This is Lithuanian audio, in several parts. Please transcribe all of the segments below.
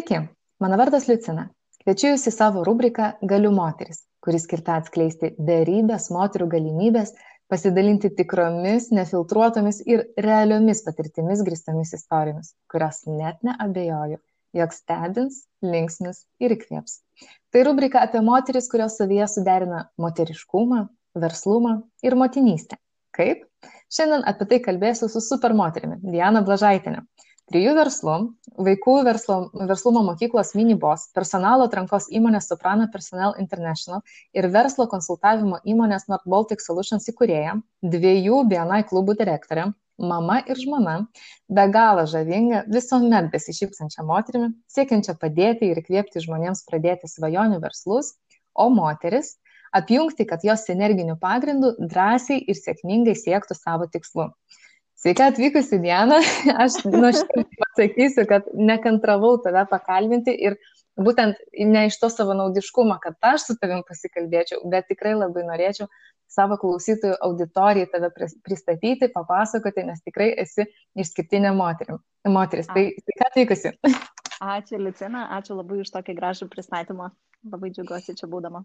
Sveiki, mano vardas Liucina. Kviečiu Jūs į savo rubriką Galiu moteris, kuris skirta atskleisti beribės moterų galimybės pasidalinti tikromis, nefiltruotomis ir realiomis patirtimis grįstomis istorijomis, kurios net neabejoju, jog stebins, linksmis ir įkvėps. Tai rubrika apie moteris, kurios savyje suderina moteriškumą, verslumą ir motinystę. Kaip? Šiandien apie tai kalbėsiu su supermoterimi Diana Blažaitinė trijų verslų, vaikų verslo, verslumo mokyklos Minibos, personalo atrankos įmonės Soprano Personnel International ir verslo konsultavimo įmonės North Baltic Solutions įkūrėja, dviejų BNI klubų direktorė, mama ir žmona, be galo žavinga, visuomet besišypsančia moterimi, siekiančia padėti ir įkvėpti žmonėms pradėti svajonių verslus, o moteris apjungti, kad jos energinių pagrindų drąsiai ir sėkmingai siektų savo tikslų. Sveika atvykusi Diena, aš nuoširdžiai pasakysiu, kad nekantravau tave pakalbinti ir būtent ne iš to savo naudiškumo, kad aš su tavim pasikalbėčiau, bet tikrai labai norėčiau savo klausytojų auditorijai tave pristatyti, papasakoti, nes tikrai esi išskirtinė moterim. moteris. Tai sveika atvykusi. Ačiū, Licina, ačiū labai už tokį gražų pristatymą. Labai džiaugiuosi čia būdama.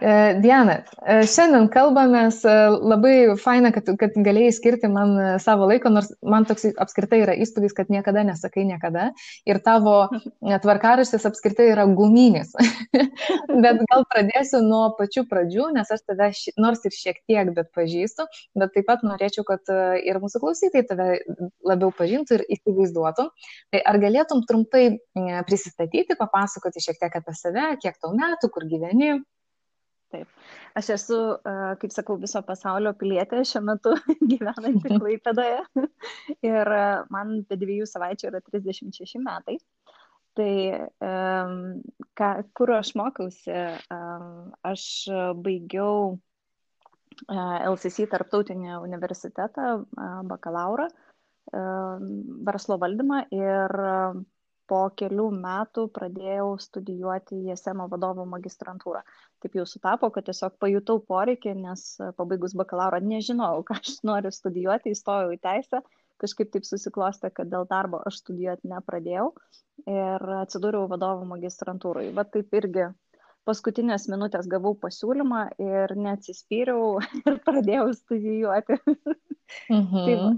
E, Diana, e, šiandien kalbamės, e, labai faina, kad, kad galėjai skirti man savo laiko, nors man toks apskritai yra įspūdis, kad niekada nesakai niekada ir tavo tvarkaraštis apskritai yra guminis. bet gal pradėsiu nuo pačių pradžių, nes aš tave nors ir šiek tiek, bet pažįstu, bet taip pat norėčiau, kad ir mūsų klausytojai tave labiau pažintų ir įsivaizduotų. Tai ar galėtum trumpai prisistatyti, papasakoti šiek tiek apie save, kiek tau metų, kur gyveni? Taip. Aš esu, kaip sakau, viso pasaulio pilietė šiuo metu gyvenanti Klaipėdoje ir man be dviejų savaičių yra 36 metai. Tai ką, kur aš mokiausi, aš baigiau LCC tarptautinį universitetą, bakalauro verslo valdymą ir po kelių metų pradėjau studijuoti ISM vadovo magistrantūrą. Taip jau sutapo, kad tiesiog pajutau poreikį, nes pabaigus bakalauro nežinojau, ką aš noriu studijuoti, įstojau į teisę, kažkaip taip susiklostė, kad dėl darbo aš studijuoti nepradėjau ir atsidūriau vadovo magistrantūrai. Va taip irgi paskutinės minutės gavau pasiūlymą ir neatsispyriau ir pradėjau studijuoti. Mhm. tai va,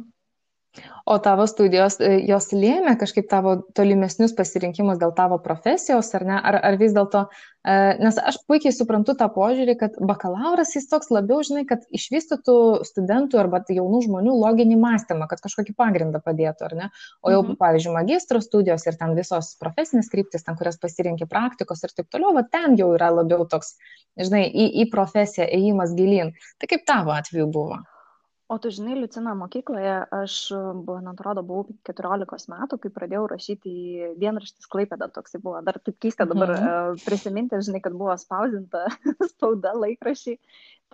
O tavo studijos, e, jos lėmė kažkaip tavo tolimesnius pasirinkimus dėl tavo profesijos, ar ne? Ar, ar vis dėlto, e, nes aš puikiai suprantu tą požiūrį, kad bakalauras jis toks labiau, žinai, kad išvystytų studentų arba jaunų žmonių loginį mąstymą, kad kažkokį pagrindą padėtų, ar ne? O jau, mhm. pavyzdžiui, magistro studijos ir ten visos profesinės kryptis, ten kurias pasirinkti praktikos ir taip toliau, va ten jau yra labiau toks, žinai, į, į profesiją ėjimas gilin. Tai kaip tavo atveju buvo? O tu žinai, Liucina mokykloje, aš, man atrodo, buvau 14 metų, kai pradėjau rašyti į dienraštis Klaipėdą, toksai buvo, dar taip keista dabar mhm. prisiminti, žinai, kad buvo spausdinta spauda laikrašiai.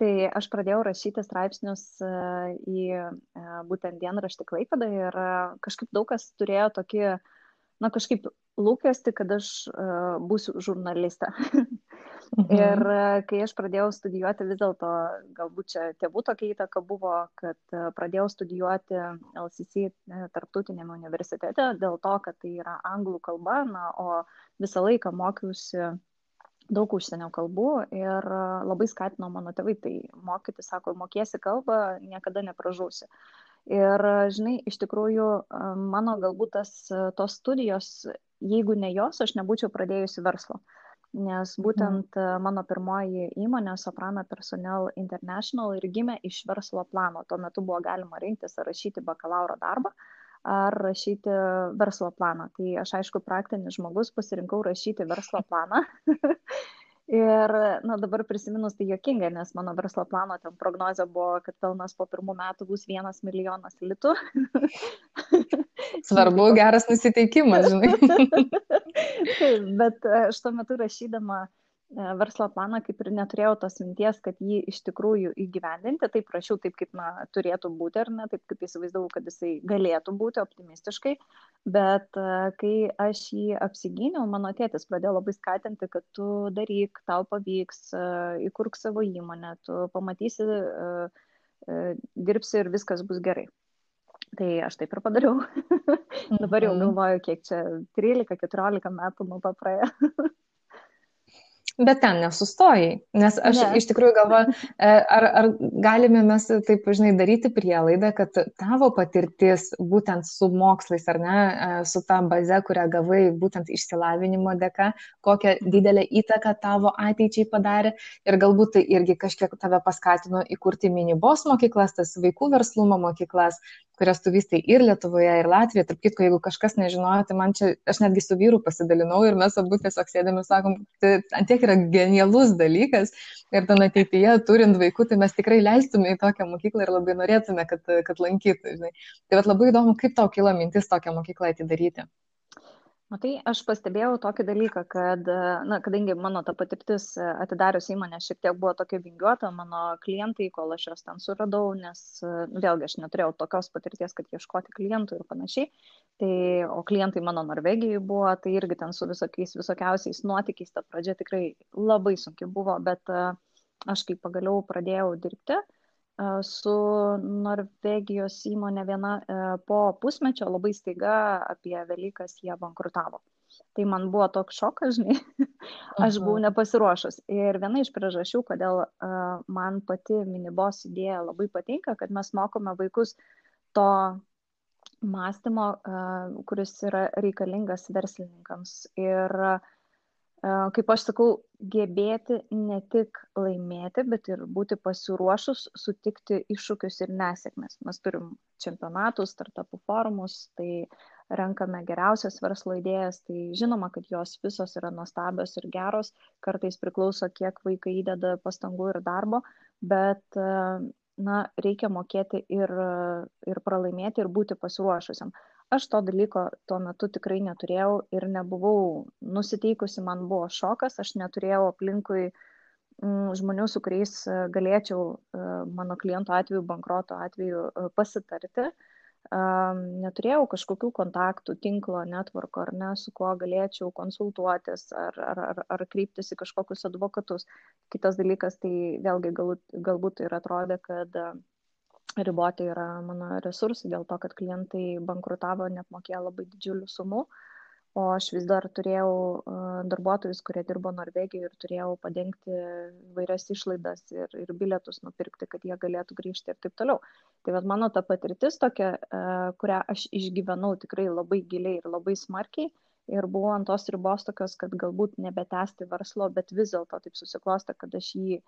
Tai aš pradėjau rašyti straipsnius į būtent dienraštį Klaipėdą ir kažkaip daug kas turėjo tokį, na kažkaip lūkesti, kad aš būsiu žurnalistė. Mhm. Ir e, kai aš pradėjau studijuoti, vis dėlto galbūt čia tėvų tokia įtaka buvo, kad e, pradėjau studijuoti LCC e, tarptautinėme universitete dėl to, kad tai yra anglų kalba, na, o visą laiką mokiausi daug užsienio kalbų ir labai skatino mano tėvai tai mokyti, sako, mokėsi kalbą, niekada nepražūsi. Ir, žinai, iš tikrųjų, mano galbūt tas, tos studijos, jeigu ne jos, aš nebūčiau pradėjusi verslo. Uh, nes mhm. būtent mano pirmoji įmonė Soprano Personnel International ir gimė iš verslo plano. Tuo metu buvo galima rinktis ar rašyti bakalauro darbą ar rašyti verslo planą. Tai aš aišku praktinis žmogus pasirinkau rašyti verslo planą. Ir, na, dabar prisiminus tai jokinga, nes mano verslo plano ten prognozija buvo, kad pelnas po pirmų metų bus vienas milijonas litų. Svarbu geras nusiteikimas, žinai. Taip, bet aš tuo metu rašydama E, verslo planą kaip ir neturėjau tos minties, kad jį iš tikrųjų įgyvendinti, taip prašiau taip, kaip na, turėtų būti, ar ne, taip kaip įsivaizdavau, kad jisai galėtų būti optimistiškai, bet e, kai aš jį apsigyniau, mano tėtis pradėjo labai skatinti, kad tu daryk, tau pavyks, e, įkurk savo įmonę, tu pamatysi, dirbsi ir viskas bus gerai. Tai aš taip ir padariau. Dabar jau Mhm. galvoju, kiek čia 13-14 metų nuo to praėjo. Bet ten nesustojai, nes aš Ne. iš tikrųjų galvoju, e, ar, ar galime mes taip, žinai, daryti prielaidą, kad tavo patirtis būtent su mokslais, ar ne, e, su ta baze, kurią gavai būtent išsilavinimo dėka, kokią didelę įtaką tavo ateičiai padarė ir galbūt tai irgi kažkiek tave paskatino įkurti minibos mokyklas, tas vaikų verslumo mokyklas, kurias tu vystai ir Lietuvoje, ir Latvijoje. Tarp kitko, jeigu kažkas nežinojo, tai man čia, aš netgi su vyru pasidalinau ir mes abu tiesiog sėdėm ir sakom, tai antiek yra genialus dalykas ir ten ateityje, turint vaikų, tai mes tikrai leistume į tokią mokyklą ir labai norėtume, kad, kad lankytų. Žinai. Tai vat labai įdomu, kaip tau kilo mintis tokią mokyklą atidaryti. Matai, aš pastebėjau tokį dalyką, kad, na, kadangi mano ta patirtis e, atidarius įmonę šiek tiek buvo tokia vingiuota, mano klientai, kol aš juos ten suradau, nes e, vėlgi aš neturėjau tokios patirties, kad ieškoti klientų ir panašiai, tai, o klientai mano Norvegijai buvo, tai irgi ten su visokiais, visokiausiais nuotykiais ta pradžia tikrai labai sunki buvo, bet e, aš kai pagaliau pradėjau dirbti, su Norvegijos įmonė viena po pusmečio labai staiga apie Velykas jie bankrutavo. Tai man buvo toks šokas, žinai, aš buvau nepasiruošus. Ir viena iš priežasčių, kodėl man pati minibos idėja labai patinka, kad mes mokome vaikus to mąstymo, kuris yra reikalingas verslininkams. Ir kaip aš sakau, gebėti ne tik laimėti, bet ir būti pasiruošus sutikti iššūkius ir nesėkmes. Mes turim čempionatus, startupų forumus, tai renkame geriausias verslo idėjas, tai žinoma, kad jos visos yra nuostabios ir geros, kartais priklauso, kiek vaikai įdeda pastangų ir darbo, bet na, reikia mokėti ir, ir pralaimėti, ir būti pasiruošusiam. Aš to dalyko tuo metu tikrai neturėjau ir nebuvau nusiteikusi, man buvo šokas, aš neturėjau aplinkui mm, žmonių, su kuriais galėčiau mano kliento atveju, bankroto atveju pasitarti. Neturėjau kažkokių kontaktų, tinklo, netvarko ar ne, su kuo galėčiau konsultuotis ar, ar, ar, ar kryptis į kažkokius advokatus. Kitas dalykas, tai vėlgi galbūt, galbūt ir atrodė, kad riboti yra mano resursai dėl to, kad klientai bankrutavo, neapmokėjo labai didžiulių sumų, o aš vis dar turėjau darbuotojus, kurie dirbo Norvegijoje ir turėjau padengti vairias išlaidas ir, ir bilietus nupirkti, kad jie galėtų grįžti ir taip toliau. Tai vad mano ta patirtis tokia, kurią aš išgyvenau tikrai labai giliai ir labai smarkiai ir buvo ant tos ribos tokios, kad galbūt nebetesti verslo, bet vis dėlto taip susiklosta, kad aš jį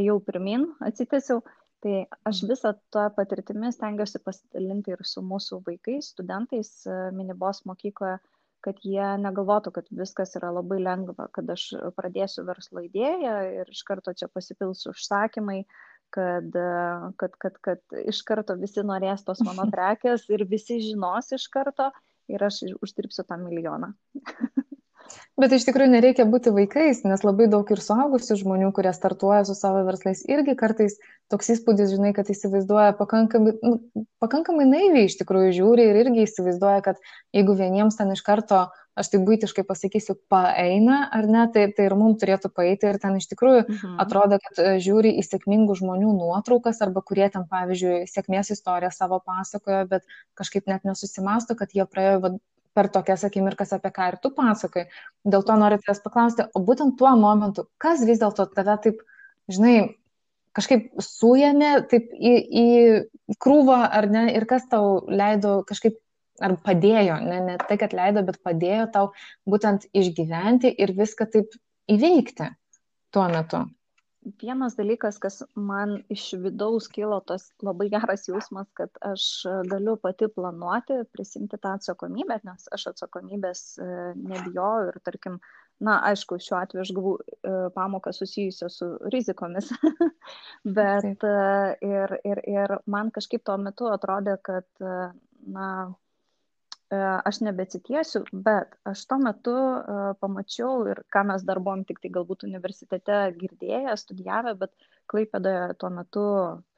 ėjau pirmin, atsitėsiau. Tai aš visą tą patirtimį stengiuosi pasidalinti ir su mūsų vaikais, studentais minibos mokykloje, kad jie negalvotų, kad viskas yra labai lengva, kad aš pradėsiu verslo idėją ir iš karto čia pasipils užsakymai, kad, kad, kad, kad iš karto visi norės tos mano prekės ir visi žinos iš karto ir aš uždirbsiu tą milijoną. Bet iš tikrųjų nereikia būti vaikais, nes labai daug ir suaugusių žmonių, kurie startuoja su savo verslais, irgi kartais toks įspūdis, žinai, kad įsivaizduoja pakankamai, nu, pakankamai naiviai iš tikrųjų žiūri ir irgi įsivaizduoja, kad jeigu vieniems ten iš karto, aš tai būtiškai pasakysiu, paeina ar ne, tai, tai ir mums turėtų paeiti ir ten iš tikrųjų mhm. atrodo, kad žiūri į sėkmingų žmonių nuotraukas arba kurie ten, pavyzdžiui, sėkmės istoriją savo pasakojo, bet kažkaip net nesusimasto, kad jie praėjo va, per tokias akimirkas, apie ką ir tu pasakai. Dėl to noriu tavęs paklausti, o būtent tuo momentu, kas vis dėlto tave taip, žinai, kažkaip suėmė taip į, į krūvą ar ne, ir kas tau leido kažkaip, ar padėjo, ne, ne tai, kad leido, bet padėjo tau būtent išgyventi ir viską taip įveikti tuo metu vienas dalykas, kas man iš vidaus kilo tas labai geras jausmas, kad aš galiu pati planuoti, prisimti tą atsakomybę, nes aš atsakomybės nebijau ir tarkim, na, aišku, šiuo atveju aš gavau pamoką susijusią su rizikomis, bet ir, ir, ir man kažkaip tuo metu atrodė, kad, na, aš nebecitiesiu, bet aš tuo metu pamačiau ir ką mes dar buvom tik tai galbūt universitete girdėję, studijavę, bet Klaipėdoje tuo metu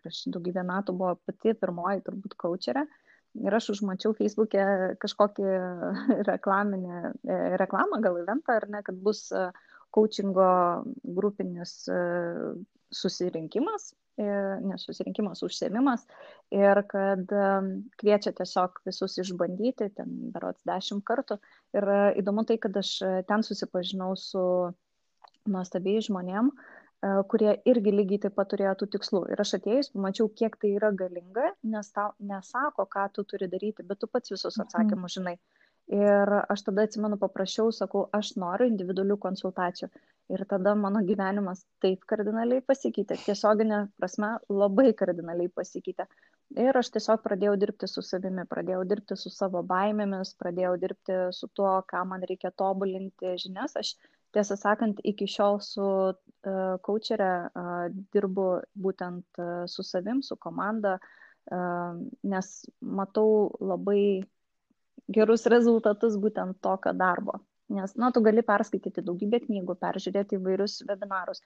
prieš daugybę metų buvo pati pirmoji turbūt kočerė. Ir aš užmačiau Facebook'e kažkokį reklaminę, reklamą, gal eventą, ar ne, kad bus coachingo grupinis susirinkimas nes susirinkimas užsiemimas ir kad kviečia tiesiog visus išbandyti, ten berots dešimt kartų. Ir įdomu tai, kad aš ten susipažinau su nuostabiai žmonėm, kurie irgi lygiai taip pat turėjo tų tikslų. Ir aš atėjus pamačiau, kiek tai yra galinga, nes tau nesako, ką tu turi daryti, bet tu pats visus mhm. atsakymus žinai. Ir aš tada atsimenu, paprašiau, sakau, aš noriu individualių konsultacijų. Ir tada mano gyvenimas taip kardinaliai pasikeitė, tiesioginė prasme labai kardinaliai pasikeitė. Ir aš tiesiog pradėjau dirbti su savimi, pradėjau dirbti su savo baimėmis, pradėjau dirbti su tuo, ką man reikia tobulinti žinias. Aš tiesą sakant, iki šiol su uh, coacherė uh, dirbu būtent uh, su savim, su komanda, nes matau labai gerus rezultatus būtent tokio darbo. Nes, na, tu gali perskaityti daugybę knygų, peržiūrėti įvairius webinarus.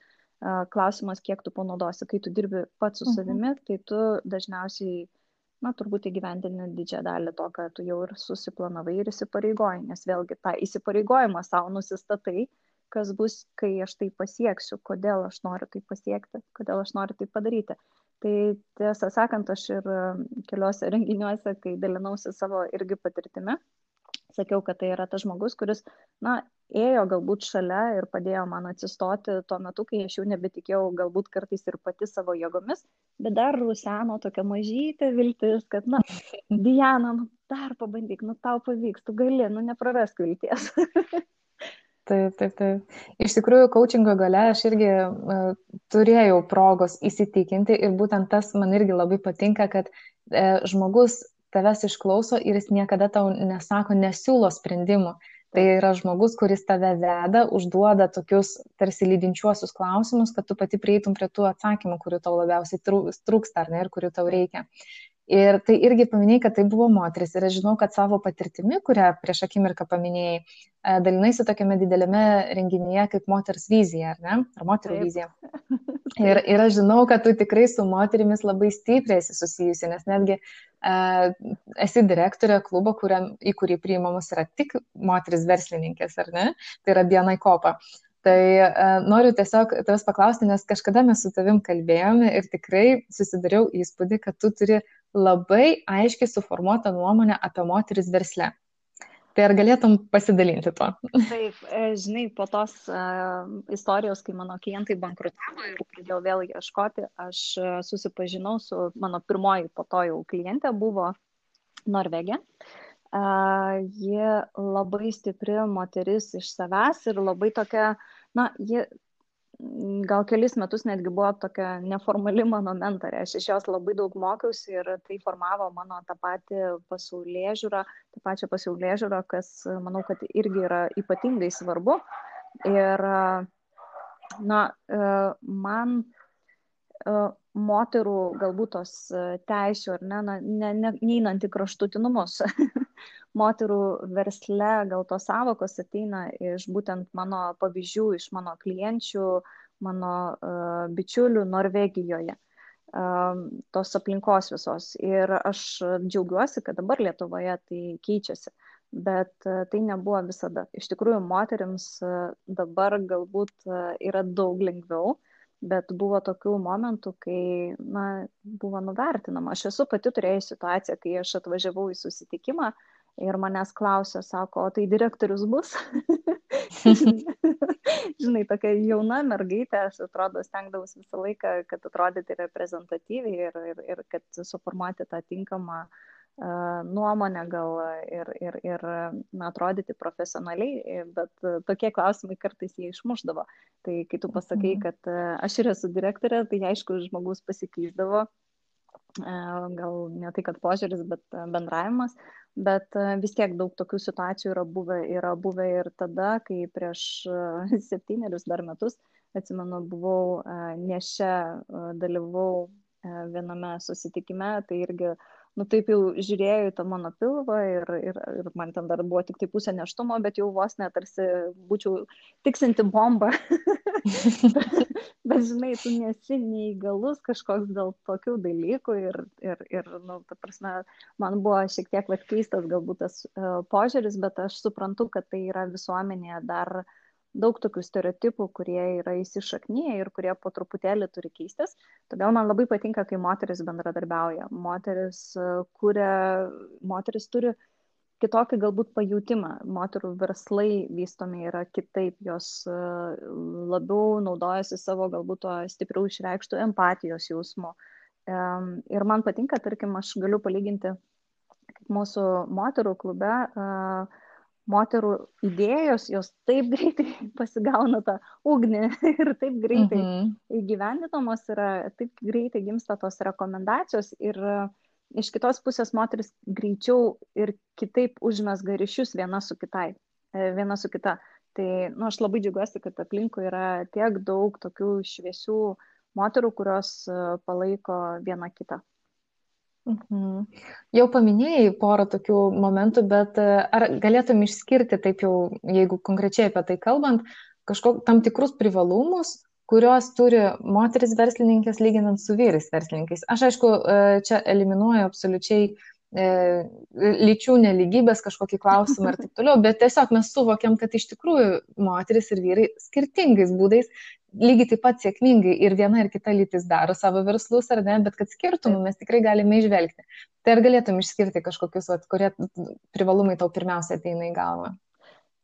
Klausimas, kiek tu panaudosi, kai tu dirbi pats su mhm. savimi, tai tu dažniausiai, na, turbūt įgyvendini didžiąją dalį to, ką tu jau ir susiplanavai ir įsipareigoji, nes vėlgi tą įsipareigojimą savo nusistatai, kas bus, kai aš tai pasieksiu, kodėl aš noriu tai pasiekti, kodėl aš noriu tai padaryti. Tai tiesą sakant, aš ir keliuose renginiuose, kai dalinausi savo irgi patirtimi, sakiau, kad tai yra tas žmogus, kuris, na, ėjo galbūt šalia ir padėjo man atsistoti tuo metu, kai aš jau nebetikėjau galbūt kartais ir pati savo jėgomis, bet dar ruseno tokia mažytė viltis, kad, na, Diana, nu, dar pabandyk, nu, tau pavyks, tu gali, nu, neprarask vilties. Taip, taip, taip. Iš tikrųjų, coachingo gale aš irgi uh, turėjau progos įsitikinti ir būtent tas man irgi labai patinka, kad uh, žmogus tavęs išklauso ir jis niekada tau nesako, nesiūlo sprendimų. Tai yra žmogus, kuris tave veda, užduoda tokius tarsi lydinčiuosius klausimus, kad tu pati prieitum prie tų atsakymų, kurių tau labiausiai trūksta ar ne, ir kurių tau reikia. Ir tai irgi paminėjai, kad tai buvo moteris. Ir aš žinau, kad savo patirtimi, kurią prieš akimirką paminėjai, e, dalinaisi tokiame didelėme renginyje kaip moters vizija, ar ne? Ar moterų Taip. vizija. Ir, ir aš žinau, kad tu tikrai su moterimis labai stipriai esi susijusi, nes netgi uh, esi direktorė klubo, kuriam, į kurį priimamos yra tik moteris verslininkės, ar ne? Tai yra Bienai Kopa. Tai uh, noriu tiesiog tavęs paklausti, nes kažkada mes su tavim kalbėjome ir tikrai susidariau įspūdį, kad tu turi labai aiškiai suformuotą nuomonę apie moteris versle. Tai ar galėtum pasidalinti tuo? Taip, e, žinai, po tos uh, istorijos, kai mano klientai bankrutavo ir pradėjau vėl ieškoti, aš uh, susipažinau su mano pirmoji po to jau klientė buvo Norvegija. Uh, ji labai stipri moteris iš savęs ir labai tokia, na, ji gal kelis metus netgi buvo tokia neformali mano mentorė. Aš iš jos labai daug mokiausi ir tai formavo mano tą patį pasaulyje žiūrą, tą pačią pasaulyje žiūrą, kas manau, kad irgi yra ypatingai svarbu. Ir, na, man moterų galbūt tos teisų, ar ne, na, ne, ne, neinant į kraštutinumus, moterų versle gal tos savokos ateina iš būtent mano pavyzdžių, iš mano klienčių, mano uh, bičiulių Norvegijoje, uh, tos aplinkos visos. Ir aš džiaugiuosi, kad dabar Lietuvoje tai keičiasi. Bet uh, tai nebuvo visada. Iš tikrųjų, moteriams uh, dabar galbūt uh, yra daug lengviau, bet buvo tokių momentų, kai, na, buvo nuvertinama. Aš esu pati turėjus situaciją, kai aš atvažiavau į susitikimą, ir manęs klausia, sako, o tai direktorius bus? Žinai, tokia jauna mergaitė, aš atrodo, stengdavausi visą laiką, kad atrodyti reprezentatyviai ir, ir, ir kad suformuoti tą tinkamą uh, nuomonę gal ir, ir, ir na, atrodyti profesionaliai, bet tokie klausimai kartais jie išmuždavo. Tai kai tu pasakai, mhm. kad uh, aš ir esu direktorė, tai aišku, žmogus pasikeisdavo gal ne tai, kad požiūris, bet bendravimas, bet vis tiek daug tokių situacijų yra buvę, yra buvę ir tada, kai prieš septynerius dar metus, atsimenu, buvau neše, dalyvau viename susitikime, tai irgi nu taip jau žiūrėjau į tą mano pilvą ir, ir, ir man ten dar buvo tik tai pusė neštumo, bet jau vos net tarsi būčiau tiksinti bombą. bet žinai, tu nesi neįgalus kažkoks dėl tokių dalykų ir, ir, ir nu, ta prasme, man buvo šiek tiek vat, keistas galbūt tas uh, požiūris, bet aš suprantu, kad tai yra visuomenėje dar daug tokių stereotipų, kurie yra įsišaknyje ir kurie po truputėlį turi keistis. Todėl man labai patinka, kai moteris bendradarbiauja. Moteris, kuria, moteris turi kitokį galbūt pajūtimą. Moterų verslai vystomi yra kitaip, jos labiau naudojasi savo galbūt to stipriau išreikštų empatijos jausmo. Ir man patinka, tarkim, aš galiu palyginti, kaip mūsų moterų klube uh, moterų idėjos, jos taip greitai pasigauna tą ugnį ir taip greitai mhm. įgyvendinamos yra, taip greitai gimsta tos rekomendacijos ir iš kitos pusės moteris greičiau ir kitaip užmesga ryšius viena su kitai, e, viena su kita. Tai nu, aš labai džiugiuosi, kad aplinkui yra tiek daug tokių šviesių moterų, kurios e, palaiko vieną kitą. Mhm. Jau paminėjai porą tokių momentų, bet e, ar galėtum išskirti, taip jau, jeigu konkrečiai apie tai kalbant, kažkok tam tikrus privalumus, kuriuos turi moteris verslininkės lyginant su vyrais verslininkais. Aš aišku, e, čia eliminuoju absoliučiai e, lyčių neligybės kažkokį klausimą ir taip toliau, bet tiesiog mes suvokiam, kad iš tikrųjų moteris ir vyrai skirtingais būdais lygiai taip pat sėkmingai ir viena ir kita lytis daro savo verslus, ar ne, bet kad skirtumų mes tikrai galime išvelgti. Tai ar galėtum išskirti kažkokius, vat, kurie privalumai tau pirmiausia ateina į galvą?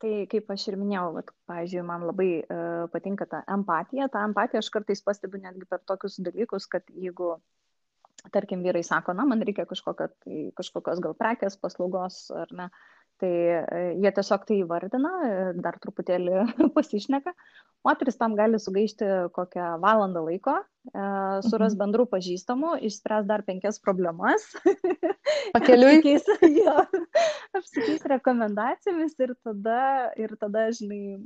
Tai kaip aš ir minėjau, vat, pavyzdžiui, man labai uh, patinka ta empatija. Ta empatija aš kartais pastebiu netgi per tokius dalykus, kad jeigu, tarkim, vyrai sako, na, man reikia kažkokio, tai, kažkokios gal prekės, paslaugos ar ne, tai uh, jie tiesiog tai įvardina, dar truputėlį pasišneka, Moteris tam gali sugaišti kokią valandą laiko, e, suras mhm. bendrų pažįstamų, išspręs dar penkias problemas. Pakeliui. apsikeis, jo, apsikeis rekomendacijomis ir tada, ir tada, žinai,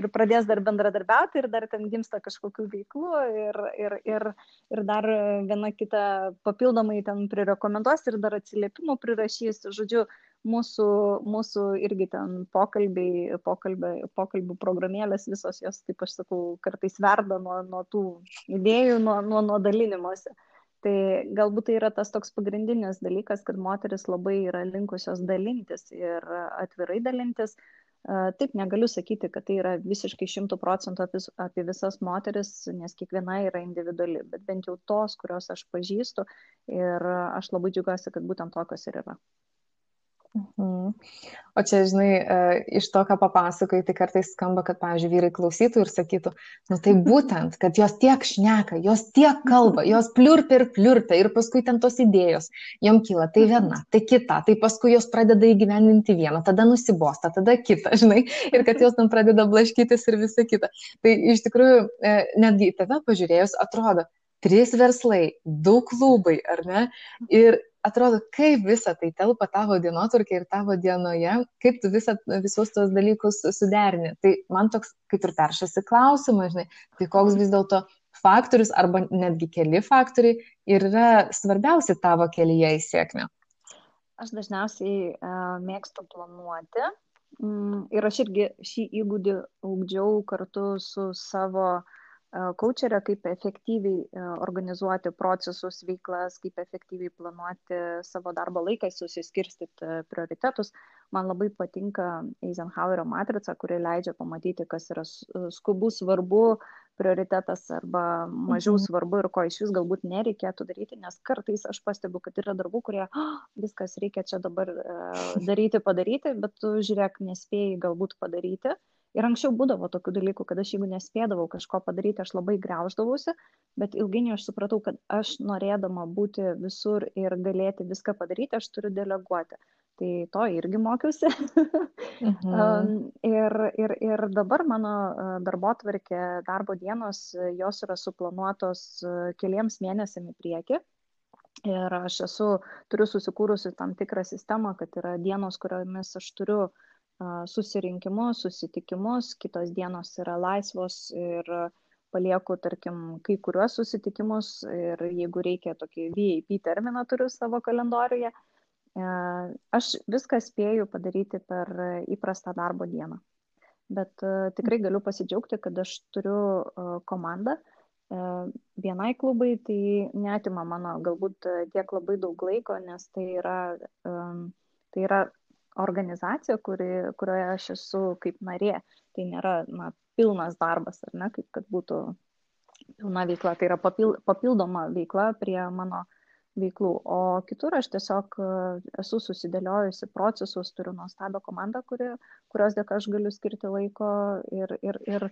ir pradės dar bendradarbiauti ir dar ten gimsta kažkokių veiklų ir, ir, ir, ir dar viena kita papildomai ten prirekomenduos ir dar atsiliepimų prirašys. Žodžiu, mūsų, mūsų irgi ten pokalbiai, pokalbiai, pokalbių programėlės visos jos, kaip aš sakau, kartais verda nuo, nuo tų idėjų, nuo, nuo, nuo dalinimuose. Tai galbūt tai yra tas toks pagrindinis dalykas, kad moteris labai yra linkusios dalintis ir atvirai dalintis. Taip, negaliu sakyti, kad tai yra visiškai šimtų procentų apie visas moteris, nes kiekviena yra individuali, bet bent jau tos, kurios aš pažįstu ir aš labai džiugiuosi, kad būtent tokios ir yra. Mhm. O čia, žinai, e, iš to, ką papasakai, tai kartais skamba, kad, pavyzdžiui, vyrai klausytų ir sakytų, nu tai būtent, kad jos tiek šneka, jos tiek kalba, jos pliurpia ir pliurpia ir paskui ten tos idėjos, jom kyla tai viena, tai kita, tai paskui jos pradeda įgyvendinti vieną, tada nusibosta, tada kitą, žinai, ir kad jos tam pradeda blaškytis ir visa kita. Tai iš tikrųjų, e, netgi į tave pažiūrėjus, atrodo, trys verslai, du klubai, ar ne? Ir atrodo, kaip visa tai telpa tavo dienotvarkė ir tavo dienoje, kaip tu visa, visus tos dalykus suderini. Tai man toks kaip ir peršasi klausimas, žinai, tai koks vis dėlto faktorius arba netgi keli faktoriai yra svarbiausi tavo kelyje į sėkmę. Aš dažniausiai uh, mėgstu planuoti mm, ir aš irgi šį įgūdį augdžiau kartu su savo uh, kočerę, kaip efektyviai organizuoti procesus, veiklas, kaip efektyviai planuoti savo darbo laiką, susiskirstyti prioritetus. Man labai patinka Eisenhowerio matrica, kuri leidžia pamatyti, kas yra skubu, svarbu, prioritetas arba mažiau mhm. svarbu ir ko iš vis galbūt nereikėtų daryti, nes kartais aš pastebiu, kad yra darbų, kurie oh, viskas reikia čia dabar uh, daryti, padaryti, bet tu žiūrėk, nespėjai galbūt padaryti. Uh, Ir anksčiau būdavo tokių dalykų, kad aš jeigu nespėdavau kažko padaryti, aš labai greuždavausi, bet ilgainiui aš supratau, kad aš norėdama būti visur ir galėti viską padaryti, aš turiu deleguoti. Tai to irgi mokiausi. mhm. ir, ir, ir dabar mano darbo tvarkė, darbo dienos, jos yra suplanuotos keliems mėnesiam į priekį. Ir aš esu, turiu susikūrusi tam tikrą sistemą, kad yra dienos, kuriomis aš turiu uh, susirinkimus, susitikimus, kitos dienos yra laisvos ir palieku, tarkim, kai kuriuos susitikimus ir jeigu reikia tokį VIP terminą turiu savo kalendoriuje, aš viską spėju padaryti per įprastą darbo dieną. Bet tikrai galiu pasidžiaugti, kad aš turiu komandą. Vienai klubai tai netima mano galbūt tiek labai daug laiko, nes tai yra, tai yra organizacija, kuri, kurioje aš esu kaip narė. tai nėra na, pilnas darbas, ar ne, kaip kad būtų pilna veikla, tai yra papildoma veikla prie mano veiklų. O kitur aš tiesiog e, esu susidėliojusi procesus, turiu nuostabią komandą, kuri, kurios dėka aš galiu skirti laiko ir, ir, ir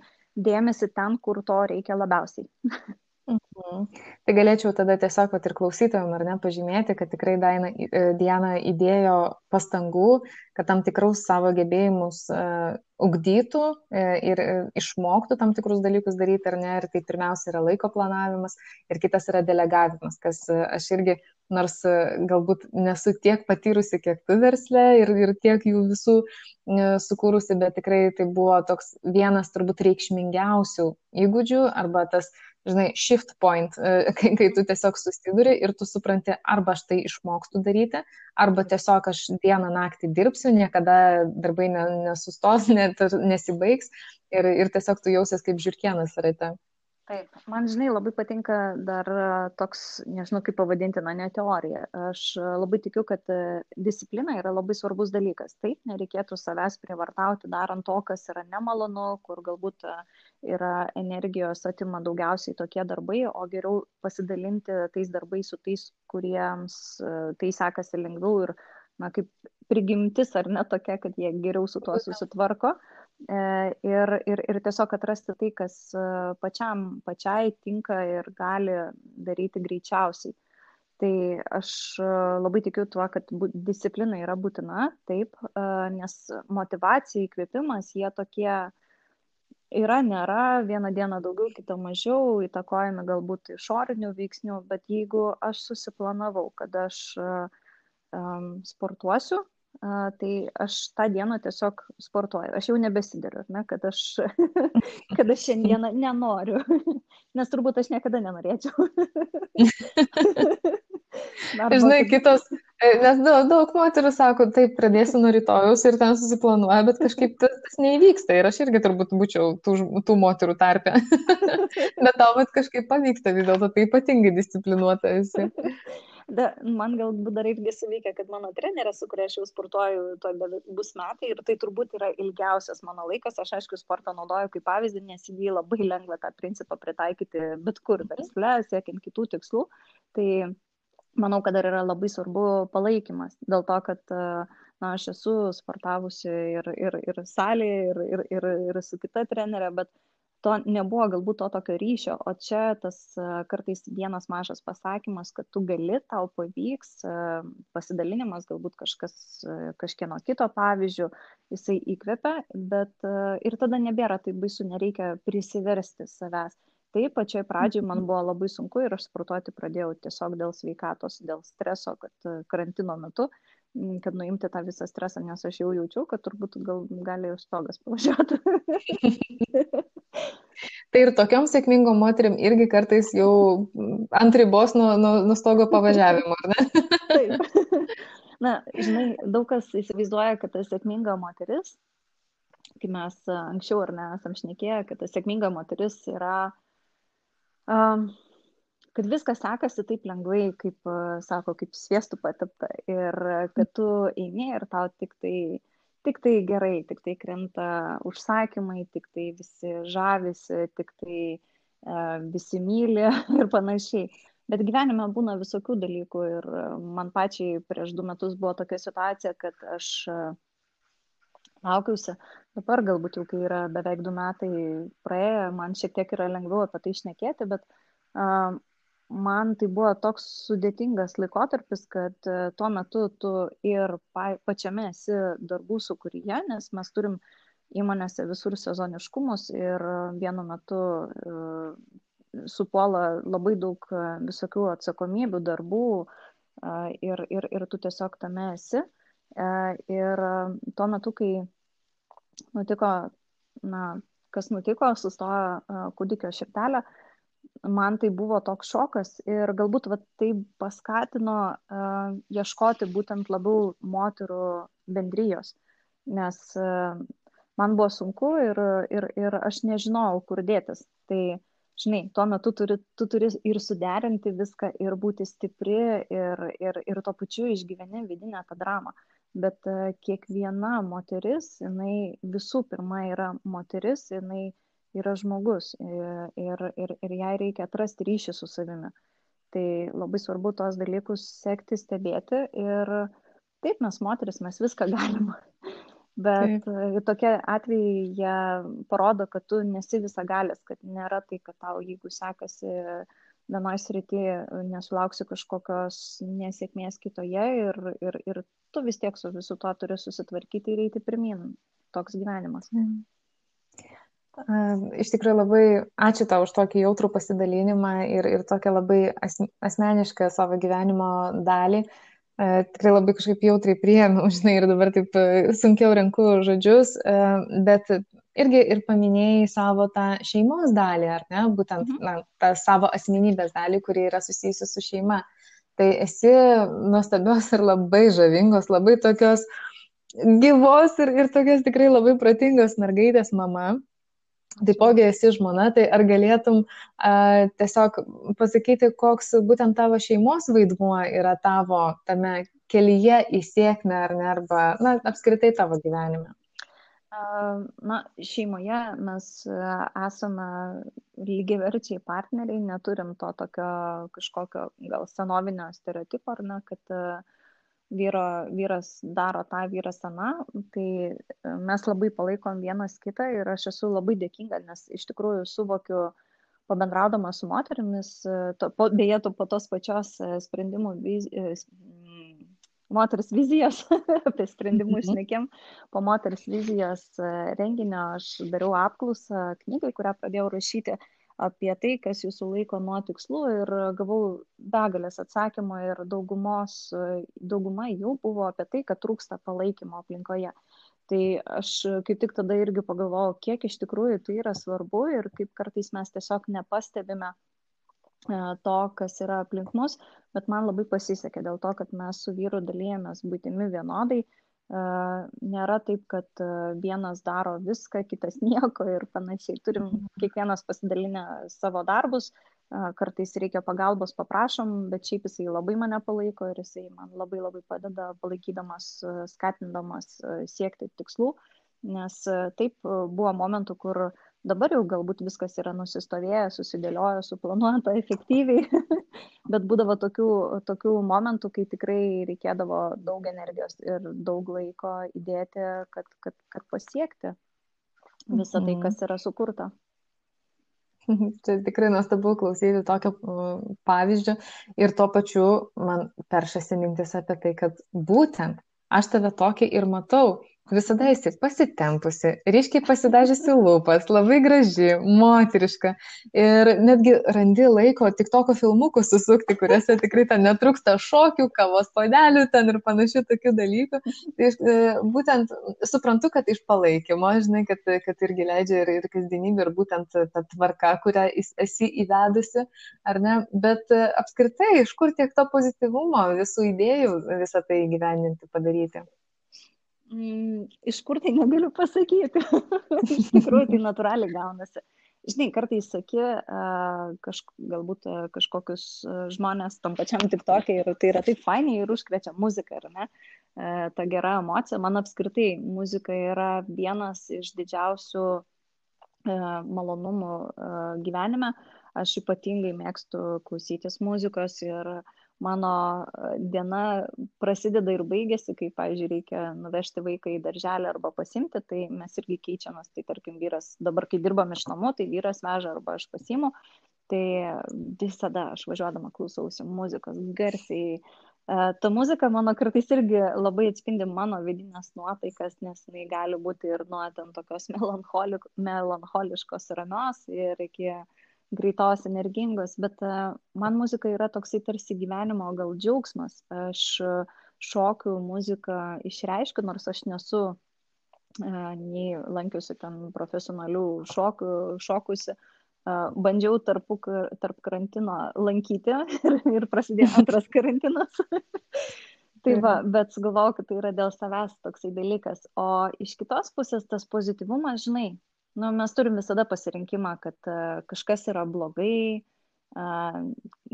dėmesį ten, kur to reikia labiausiai. Mhm. Tai galėčiau tada tiesiog pat ir klausytojams, ar ne, pažymėti, kad tikrai Daina, e, Diana įdėjo pastangų, kad tam tikrus savo gebėjimus uh, ugdytų uh, ir uh, išmoktų tam tikrus dalykus daryti, ar ne, ir tai pirmiausia yra laiko planavimas, ir kitas yra delegavimas, kas uh, aš irgi, nors uh, galbūt nesu tiek patyrusi, kiek tu versle ir, ir tiek jų visų uh, sukūrusi, bet tikrai tai buvo toks vienas turbūt reikšmingiausių įgūdžių arba tas žinai, shift point, e, kai, kai tu tiesiog susiduri ir tu supranti, arba aš tai išmokstu daryti, arba tiesiog aš dieną naktį dirbsiu, niekada darbai nesustos, net nesibaigs ir, ir tiesiog tu jausies kaip žirkienas rate. Taip, man žinai labai patinka dar e, toks, nežinau kaip pavadinti, na ne teorija. Aš e, labai tikiu, kad disciplina yra labai svarbus dalykas. Taip, nereikėtų savęs prievartauti darant to, kas yra nemalonu, kur galbūt yra energijos atima daugiausiai tokie darbai, o geriau pasidalinti tais darbais su tais, kuriems tai sekasi lengviau ir, na, kaip prigimtis ar ne tokia, kad jie geriau su tuo susitvarko. E, ir, ir, ir tiesiog atrasti tai, kas e, pačiam, pačiai tinka ir gali daryti greičiausiai. Tai aš e, labai tikiu tuo, kad disciplina yra būtina, taip, nes motivacija, įkvėpimas, jie tokie yra, nėra, vieną dieną daugiau, kitą mažiau, įtakojami galbūt išorinių veiksnių, bet jeigu aš susiplanavau, kad aš um, sportuosiu, a, tai aš tą dieną tiesiog sportuoju. Aš jau nebesidariu, ne, kad, aš, kad aš šiandieną nenoriu, nes turbūt aš niekada nenorėčiau. Arba, Žinai, kad... kitos, nes daug, daug moterų sako, taip, pradėsiu nuo rytojus ir ten susiplanuoja, bet kažkaip tas, tas neįvyksta ir aš irgi turbūt būčiau tų, tų moterų tarpe. bet tau kažkaip pavyksta vis dėlto, tai ypatingai disciplinuota esi. Da, man galbūt dar irgi suveikia, kad mano trenerė, su kuria aš jau sportuoju, to bus metai ir tai turbūt yra ilgiausias mano laikas. Aš aišku, sportą naudoju kaip pavyzdį, nes jį labai lengva tą principą pritaikyti bet kur versle, siekiant kitų tikslų. Tai manau, kad dar yra labai svarbu palaikymas. Dėl to, kad na, aš esu sportavusi ir, ir, ir salėje, ir, ir, ir, ir su kita trenerė, bet to nebuvo galbūt to tokio ryšio, o čia tas kartais vienas mažas pasakymas, kad tu gali, tau pavyks, pasidalinimas galbūt kažkas, kažkieno kito pavyzdžių, jisai įkvepia, bet ir tada nebėra taip baisu, nereikia prisiversti savęs. Taip, pačioj pradžioj man mhm. buvo labai sunku ir aš sportuoti pradėjau tiesiog dėl sveikatos, dėl streso, kad karantino metu, kad nuimti tą visą stresą, nes aš jau jaučiau, kad turbūt gal, gali jau stogas pavažiuoti. Tai ir tokiom sėkmingom moterim irgi kartais jau ant ribos nuo, nuo, nuo stogo pavažiavimo, ar ne? Taip. Na, žinai, daug kas įsivaizduoja, kad ta sėkminga moteris, kai mes anksčiau ar ne esam šnekėję, kad ta sėkminga moteris yra, kad viskas sekasi taip lengvai, kaip, sako, kaip sviestų patapta ir kad tu eini ir tau tik tai tik tai gerai, tik tai krenta užsakymai, tik tai visi žavisi, tik tai visi myli ir panašiai. Bet gyvenime būna visokių dalykų ir man pačiai prieš du metus buvo tokia situacija, kad aš laukiausi, dabar galbūt jau kai yra beveik du metai praėję, man šiek tiek yra lengviau apie tai išnekėti, bet uh, man tai buvo toks sudėtingas laikotarpis, kad e, tuo metu tu ir pačiame esi darbų sukūryje, nes mes turim įmonėse visur sezoniškumus ir vienu metu e, supuola labai daug e, visokių atsakomybių, darbų ir, ir, ir tu tiesiog tame esi. Ir tuo metu, kai nutiko, na, kas nutiko, sustojo kūdikio širtelė, man tai buvo toks šokas ir galbūt va, tai paskatino uh, ieškoti būtent labiau moterų bendrijos, nes uh, man buvo sunku ir, ir, ir aš nežinojau, kur dėtis. Tai, žinai, tuo metu turi, tu turi ir suderinti viską, ir būti stipri, ir, ir, ir tuo pačiu išgyveni vidinę tą dramą. Bet kiekviena moteris, jinai visų pirma yra moteris, jinai yra žmogus ir, ir, ir jai reikia atrasti ryšį su savimi. Tai labai svarbu tos dalykus sekti, stebėti ir taip mes moteris, mes viską galim. Bet taip. tokie atvejai jie parodo, kad tu nesi visagalis, kad nėra tai, kad tau, jeigu sekasi vienoje srityje, nesulauksi kažkokios nesėkmės kitoje ir, ir, ir tu vis tiek su visu tuo turi susitvarkyti ir eiti pirmin. Toks gyvenimas. Mm. Iš tikrųjų labai ačiū tau už tokį jautrų pasidalinimą ir, ir tokią labai asmenišką savo gyvenimo dalį. Tikrai labai kažkaip jautriai priėmiau, žinai, ir dabar taip sunkiau renku žodžius, bet irgi ir paminėjai savo tą šeimos dalį, ar ne, būtent mhm. na, tą savo asmenybės dalį, kuri yra susijusi su šeima. Tai esi nuostabios ir labai žavingos, labai tokios gyvos ir, ir tokios tikrai labai protingos mergaitės mama taipogi esi žmona, tai ar galėtum a, tiesiog pasakyti, koks būtent tavo šeimos vaidmuo yra tavo tame kelyje į sėkmę ar ne, arba, na, apskritai tavo gyvenime? Na, šeimoje mes esame lygiaverčiai partneriai, neturim to tokio kažkokio gal senovinio stereotipo, ar ne, kad uh, vyro, vyras daro tą, vyras aną, tai e, mes labai palaikom vienas kitą ir aš esu labai dėkinga, nes iš tikrųjų suvokiu, pabendraudama su moterimis, e, to, po, beje, to, po tos pačios e, sprendimų moters vizijos, apie sprendimus mhm. nekėm, po moters vizijos renginio aš dariau apklausą knygai, kurią pradėjau rašyti apie tai, kas jūsų laiko nuo tikslų ir gavau begalės atsakymų ir daugumos, dauguma jų buvo apie tai, kad trūksta palaikymo aplinkoje. Tai aš kaip tik tada irgi pagalvojau, kiek iš tikrųjų tai yra svarbu ir kaip kartais mes tiesiog nepastebime e, to, kas yra aplink mus, bet man labai pasisekė dėl to, kad mes su vyru dalyjamės būtimi vienodai, nėra taip, kad vienas daro viską, kitas nieko ir panašiai. Turim kiekvienas pasidalinę savo darbus, kartais reikia pagalbos, paprašom, bet šiaip jisai labai mane palaiko ir jisai man labai labai padeda, palaikydamas, skatindamas siekti tikslų, nes taip buvo momentų, kur Dabar jau galbūt viskas yra nusistovėję, susidėlioję, suplanuota efektyviai, bet būdavo tokių, tokių momentų, kai tikrai reikėdavo daug energijos ir daug laiko įdėti, kad, kad, kad pasiekti visą tai, kas yra sukurta. Čia tikrai nuostabu klausyti tokio pavyzdžio. Ir tuo pačiu man peršasi mintis apie tai, kad būtent aš tave tokį ir matau Visada esi pasitempusi, ryškiai pasidažysi lūpas, labai graži, moteriška. Ir netgi randi laiko tik toko filmukų susukti, kuriuose tikrai ten netrūksta šokių, kavos podelių ten ir panašių tokių dalykų. Tai e, būtent suprantu, kad iš palaikymo, žinai, kad, kad irgi leidžia ir, ir kasdienybė, ir būtent ta tvarka, kurią esi įvedusi, ar ne. Bet e, apskritai, iš kur tiek to pozityvumo, visų idėjų visą tai gyveninti, padaryti? Mm, iš kur tai negaliu pasakyti. iš tikrųjų, tai natūraliai gaunasi. Žinai, kartais saki, kažk, galbūt kažkokius žmonės tam pačiam tik tokia ir tai yra taip fainiai ir užkrečia muzika, ar ne? Ta gera emocija. Man apskritai muzika yra vienas iš didžiausių malonumų gyvenime. Aš ypatingai mėgstu klausytis muzikos ir uh, mano diena prasideda ir baigėsi, kai, pavyzdžiui, reikia nuvežti vaiką į darželį arba pasimti, tai mes irgi keičiamės. Tai tarkim, vyras, dabar kai dirbam iš namų, tai vyras veža arba aš pasimu. Tai visada aš važiuodama klausausi muzikos garsiai. Ta muzika mano kartais irgi labai atspindi mano vidinės nuotaikas, nes jinai gali būti ir nuo ten tokios melancholiškos ramios ir iki uh, greitos, energingos, bet e, man muzika yra toksai tarsi gyvenimo gal džiaugsmas. Aš šokiu muziką išreiškiu, nors aš nesu e, nei lankiusi ten profesionalių šokių, šokusi. E, bandžiau tarp, tarp karantino lankyti ir, ir prasidėjo antras karantinas. tai va, bet sugalvojau, kad tai yra dėl savęs toksai dalykas. O iš kitos pusės tas pozityvumas, žinai, nu, mes turim visada pasirinkimą, kad uh, kažkas yra blogai, uh,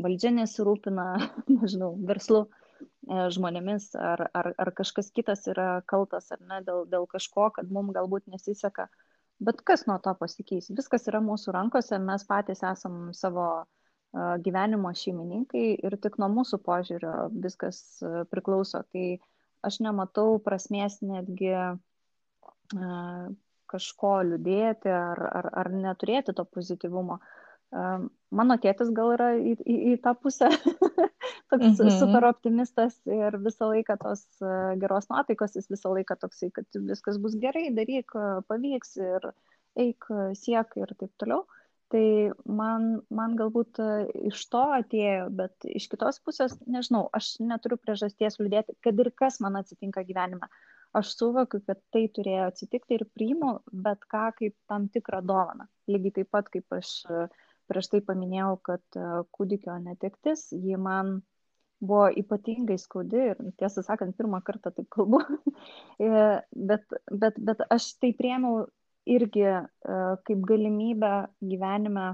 valdžia nesirūpina, nežinau, verslu, žmonėmis, ar, ar, ar kažkas kitas yra kaltas, ar ne, dėl, dėl kažko, kad mums galbūt nesiseka. Bet kas nuo to pasikeis? Viskas yra mūsų rankose, mes patys esam savo gyvenimo šeimininkai ir tik nuo mūsų požiūrio viskas priklauso. Tai aš nematau prasmės netgi kažko liūdėti ar, ar, ar neturėti to pozityvumo. Mano tėtis gal yra į, į, į tą pusę toks mm -hmm. super optimistas ir visą laiką tos geros nuotaikos, jis visą laiką toksai, kad viskas bus gerai, daryk, pavyks ir eik, siek ir taip toliau. Tai man, man galbūt iš to atėjo, bet iš kitos pusės, nežinau, aš neturiu priežasties liūdėti, kad ir kas man atsitinka gyvenime. Aš suvokiu, kad tai turėjo atsitikti ir priimu bet ką kaip tam tikrą dovaną. Lygiai taip pat, kaip aš e, prieš tai paminėjau, kad e, kūdikio netektis, ji man buvo ypatingai skaudi ir tiesą sakant, pirmą kartą taip kalbu, e, bet, bet, bet aš tai priemiau irgi kaip galimybę gyvenime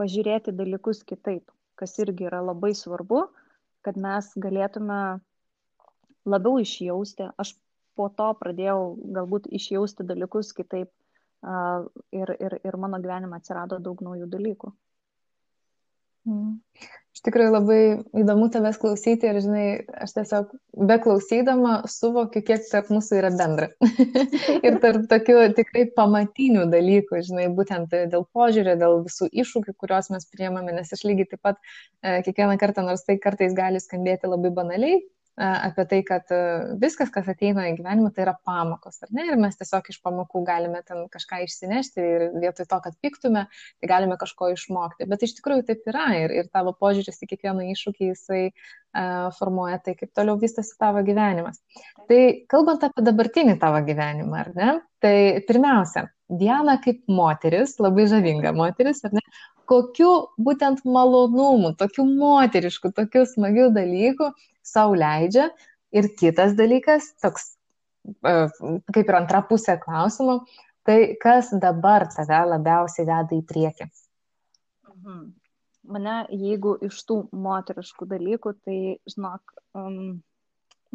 pažiūrėti dalykus kitaip, kas irgi yra labai svarbu, kad mes galėtume labiau išjausti. Aš po to pradėjau galbūt išjausti dalykus kitaip uh, ir, ir, ir mano gyvenime atsirado daug naujų dalykų. Mm. Iš tikrųjų labai įdomu tavęs klausyti ir, žinai, aš tiesiog beklausydama suvokiu, kiek tarp mūsų yra bendra. ir tarp tokių tikrai pamatinių dalykų, žinai, būtent dėl požiūrio, dėl visų iššūkių, kuriuos mes priemame, nes aš lygiai taip pat e, kiekvieną kartą, nors tai kartais gali skambėti labai banaliai, apie tai, kad viskas, kas ateina į gyvenimą, tai yra pamokos, ar ne? Ir mes tiesiog iš pamokų galime ten kažką išsinešti ir vietoj to, kad piktume, tai galime kažko išmokti. Bet iš tikrųjų taip yra ir, ir tavo požiūris į kiekvieną iššūkį jisai uh, formuoja tai, kaip toliau vystosi tavo gyvenimas. Tai kalbant apie dabartinį tavo gyvenimą, ar ne? Tai pirmiausia, Diana kaip moteris, labai žavinga moteris, ar ne? kokiu būtent malonumu, tokiu moterišku, tokiu smagiu dalyku savo leidžia. Ir kitas dalykas, toks e, kaip ir antra pusė klausimo, tai kas dabar tave labiausiai veda į priekį? Mhm. Mane, jeigu iš tų moteriškų dalykų, tai, žinok, um,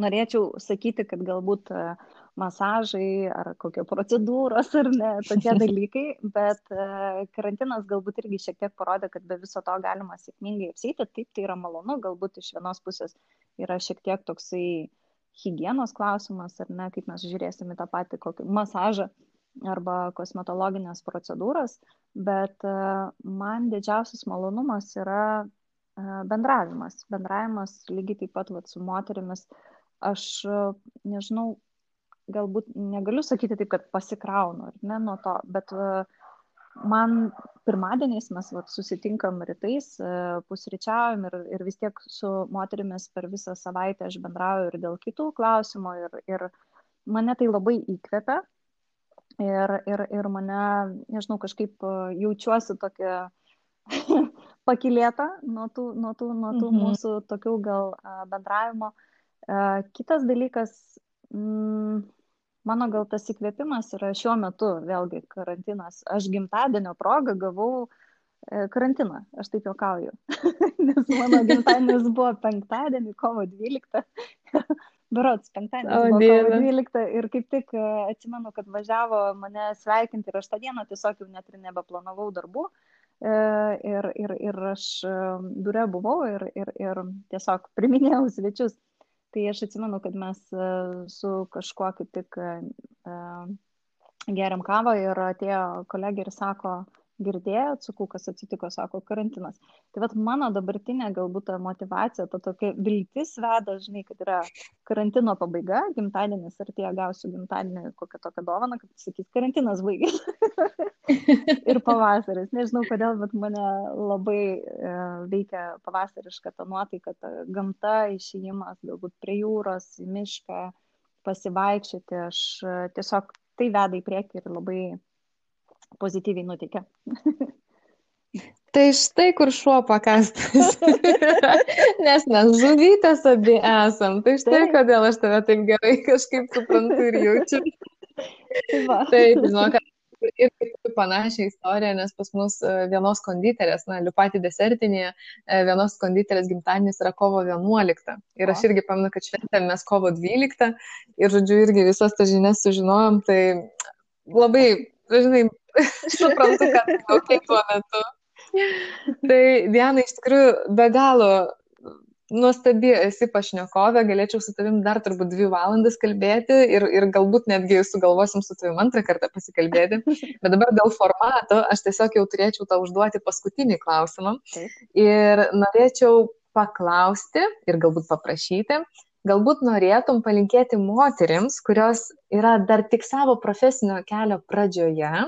norėčiau sakyti, kad galbūt uh, masažai ar kokio procedūros ar ne, tokie dalykai, bet e, karantinas galbūt irgi šiek tiek parodė, kad be viso to galima sėkmingai apsėti, taip tai yra malonu, galbūt iš vienos pusės yra šiek tiek toksai hygienos klausimas, ar ne, kaip mes žiūrėsime tą patį kokį masažą arba kosmetologinės procedūras, bet e, man didžiausias malonumas yra e, bendravimas. Bendravimas lygiai taip pat vat, su moterimis. Aš nežinau, galbūt negaliu sakyti taip, kad pasikraunu, ar ne nuo to, bet e, man pirmadieniais mes vat, susitinkam rytais, e, pusryčiaujam ir, ir vis tiek su moterimis per visą savaitę aš bendrauju ir dėl kitų klausimų ir, ir mane tai labai įkvepia ir, ir, ir mane, nežinau, kažkaip e, jaučiuosi tokia pakilėta nuo tų, nuo tų, nuo tų mhm. mūsų tokių gal bendravimo. Kitas dalykas, mm, mano gal tas įkvėpimas yra šiuo metu, vėlgi karantinas. Aš gimtadienio progą gavau e, karantiną, aš taip juokauju, nes mano gimtadienis buvo penktadienį, kovo 12. Berots, penktadienis oh, buvo kovo 12 ir kaip tik e, atsimenu, kad važiavo mane sveikinti ir aš tą dieną tiesiog jau net ir nebeplanavau darbų. E, ir, ir, ir aš biure buvau ir, ir, ir tiesiog priminėjau svečius Tai aš atsimenu, kad mes e, su kažkuo kaip tik e, geriam kavą ir atėjo kolegė ir sako, girdėjot, sakau, kas atsitiko, sako, karantinas. Tai vad mano dabartinė galbūt ta motivacija, ta tokia viltis veda, žinai, kad yra karantino pabaiga, gimtadienis ir tie gausiu gimtadienį kokią tokią dovaną, kad sakys, karantinas baigėsi. ir pavasaris. Nežinau kodėl, bet mane labai e, veikia pavasariška ta nuotaika, ta gamta, išėjimas, galbūt prie jūros, į mišką, pasivaikščioti. Aš e, tiesiog tai veda į priekį ir labai pozityviai nuteikia. Tai štai kur šuo pakastas. Nes mes žuvytės abi esam. Tai štai taip. kodėl aš tave taip gerai kažkaip suprantu ir jaučiu. Tai taip, žinok, turiu panašią istoriją, nes pas mus e, vienos konditerės, na, Liupatį desertinėje, e, vienos konditerės gimtadienis yra kovo 11. Ir aš irgi pamenu, kad šventėm mes kovo 12 ir, žodžiu, irgi visas tas žinias sužinojom, tai labai, žinai, suprantu, kad laukiai tuo metu. Tai Diana iš tikrųjų be galo nuostabi esi pašnekovė, galėčiau su tavim dar turbūt dvi valandas kalbėti ir, ir galbūt netgi sugalvosim su tavim antrą kartą pasikalbėti. Bet dabar dėl formato aš tiesiog jau turėčiau tau užduoti paskutinį klausimą. Ir norėčiau paklausti ir galbūt paprašyti, galbūt norėtum palinkėti moteriams, kurios yra dar tik savo profesinio kelio pradžioje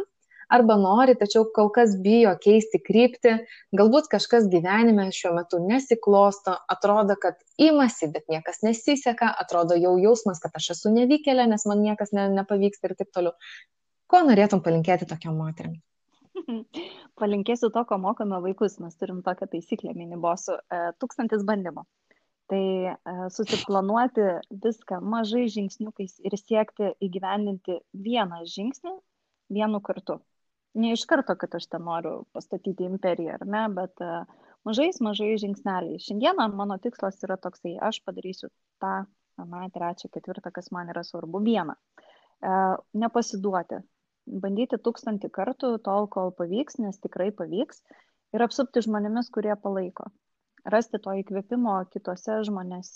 arba nori, tačiau kol kas bijo keisti kryptį, galbūt kažkas gyvenime šiuo metu nesiklosto, atrodo, kad imasi, bet niekas nesiseka, atrodo jau jausmas, kad aš esu nevykėlė, nes man niekas ne, nepavyks ir taip toliau. Ko norėtum palinkėti tokiam moteriam? Palinkėsiu to, ko mokome vaikus. Mes turim tokią taisyklę minibosų e, - tūkstantis bandymų. Tai e, susiplanuoti viską mažai žingsniukais ir siekti įgyvendinti vieną žingsnį vienu kartu ne iš karto, kad aš ten noriu pastatyti imperiją, ar ne, bet uh, mažais, mažais žingsneliais. Šiandieną mano tikslas yra toksai, aš padarysiu tą, na, trečią, ketvirtą, kas man yra svarbu, vieną. Uh, nepasiduoti. Bandyti tūkstantį kartų tol, kol pavyks, nes tikrai pavyks. Ir apsupti žmonėmis, kurie palaiko. Rasti to įkvėpimo kitose, žmonės,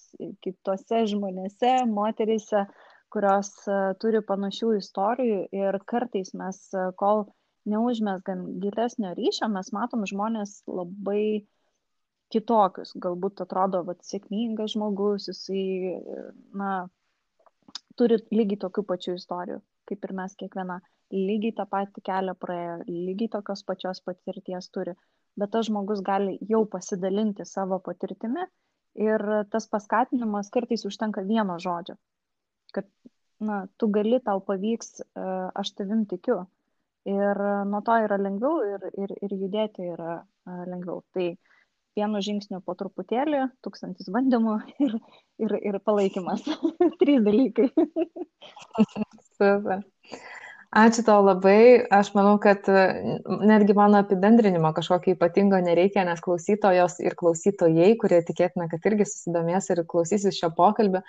kitose žmonėse, moteryse, kurios uh, turi panašių istorijų. Ir kartais mes, uh, kol neužmesgam gilesnio ryšio, mes matom žmonės labai kitokius. Galbūt atrodo, kad sėkmingas žmogus, jisai, na, turi lygiai tokių pačių istorijų, kaip ir mes kiekviena. Lygiai tą patį kelią praėjo, lygiai tokios pačios patirties turi. Bet tas žmogus gali jau pasidalinti savo patirtimi ir tas paskatinimas kartais užtenka vieno žodžio. Kad, na, tu gali, tau pavyks, aš tavim tikiu ir nuo to yra lengviau ir, ir, ir judėti yra lengviau. Tai vienu žingsniu po truputėlį, tūkstantis bandymų ir, ir, ir palaikymas. Trys dalykai. Super. Ačiū tau labai. Aš manau, kad netgi mano apibendrinimo kažkokio ypatingo nereikia, nes klausytojos ir klausytojai, kurie tikėtina, kad irgi susidomės ir klausysis šio pokalbio,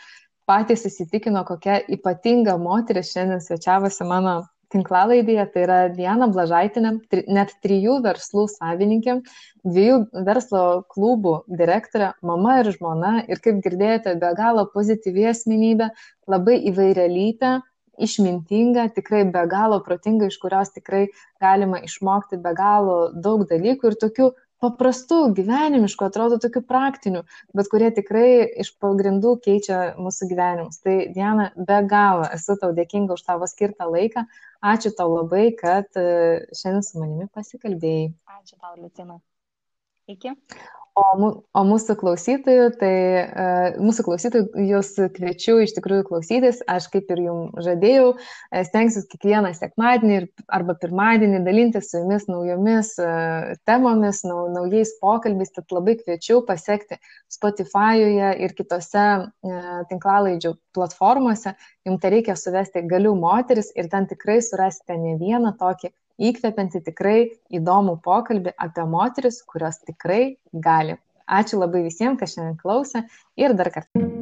patys įsitikino, kokia ypatinga moteris šiandien svečiavosi mano tinklalaidėje, tai yra Diana Blažaitinė, tri, net trijų verslų savininkė, dviejų verslo klubų direktorė, mama ir žmona ir kaip girdėjote, be galo pozityvi asmenybė, labai įvairialytė, išmintinga, tikrai be galo protinga, iš kurios tikrai galima išmokti be galo daug dalykų ir tokių paprastų, gyvenimiškų, atrodo tokių praktinių, bet kurie tikrai iš pagrindų keičia mūsų gyvenimus. Tai Diana, be galo esu tau dėkinga už tavo skirtą laiką. Ačiū tau labai, kad e, šiandien su manimi pasikalbėjai. Ačiū tau, Liutina. Iki. O, o mūsų klausytojų, tai uh, mūsų klausytojų jūs kviečiu iš tikrųjų klausytis, aš kaip ir jums žadėjau, e, stengsiu kiekvieną sekmadienį arba pirmadienį dalintis su jumis naujomis uh, temomis, nau, naujais pokalbis, tad labai kviečiu pasiekti Spotify'uje ir kitose uh, tinklalaidžių platformose, jums tai reikia suvesti galių moteris ir ten tikrai surasite ne vieną tokį įkvepiantį tikrai įdomų pokalbį apie moteris, kurios tikrai gali. Ačiū labai visiems, kas šiandien klausė ir dar kartą.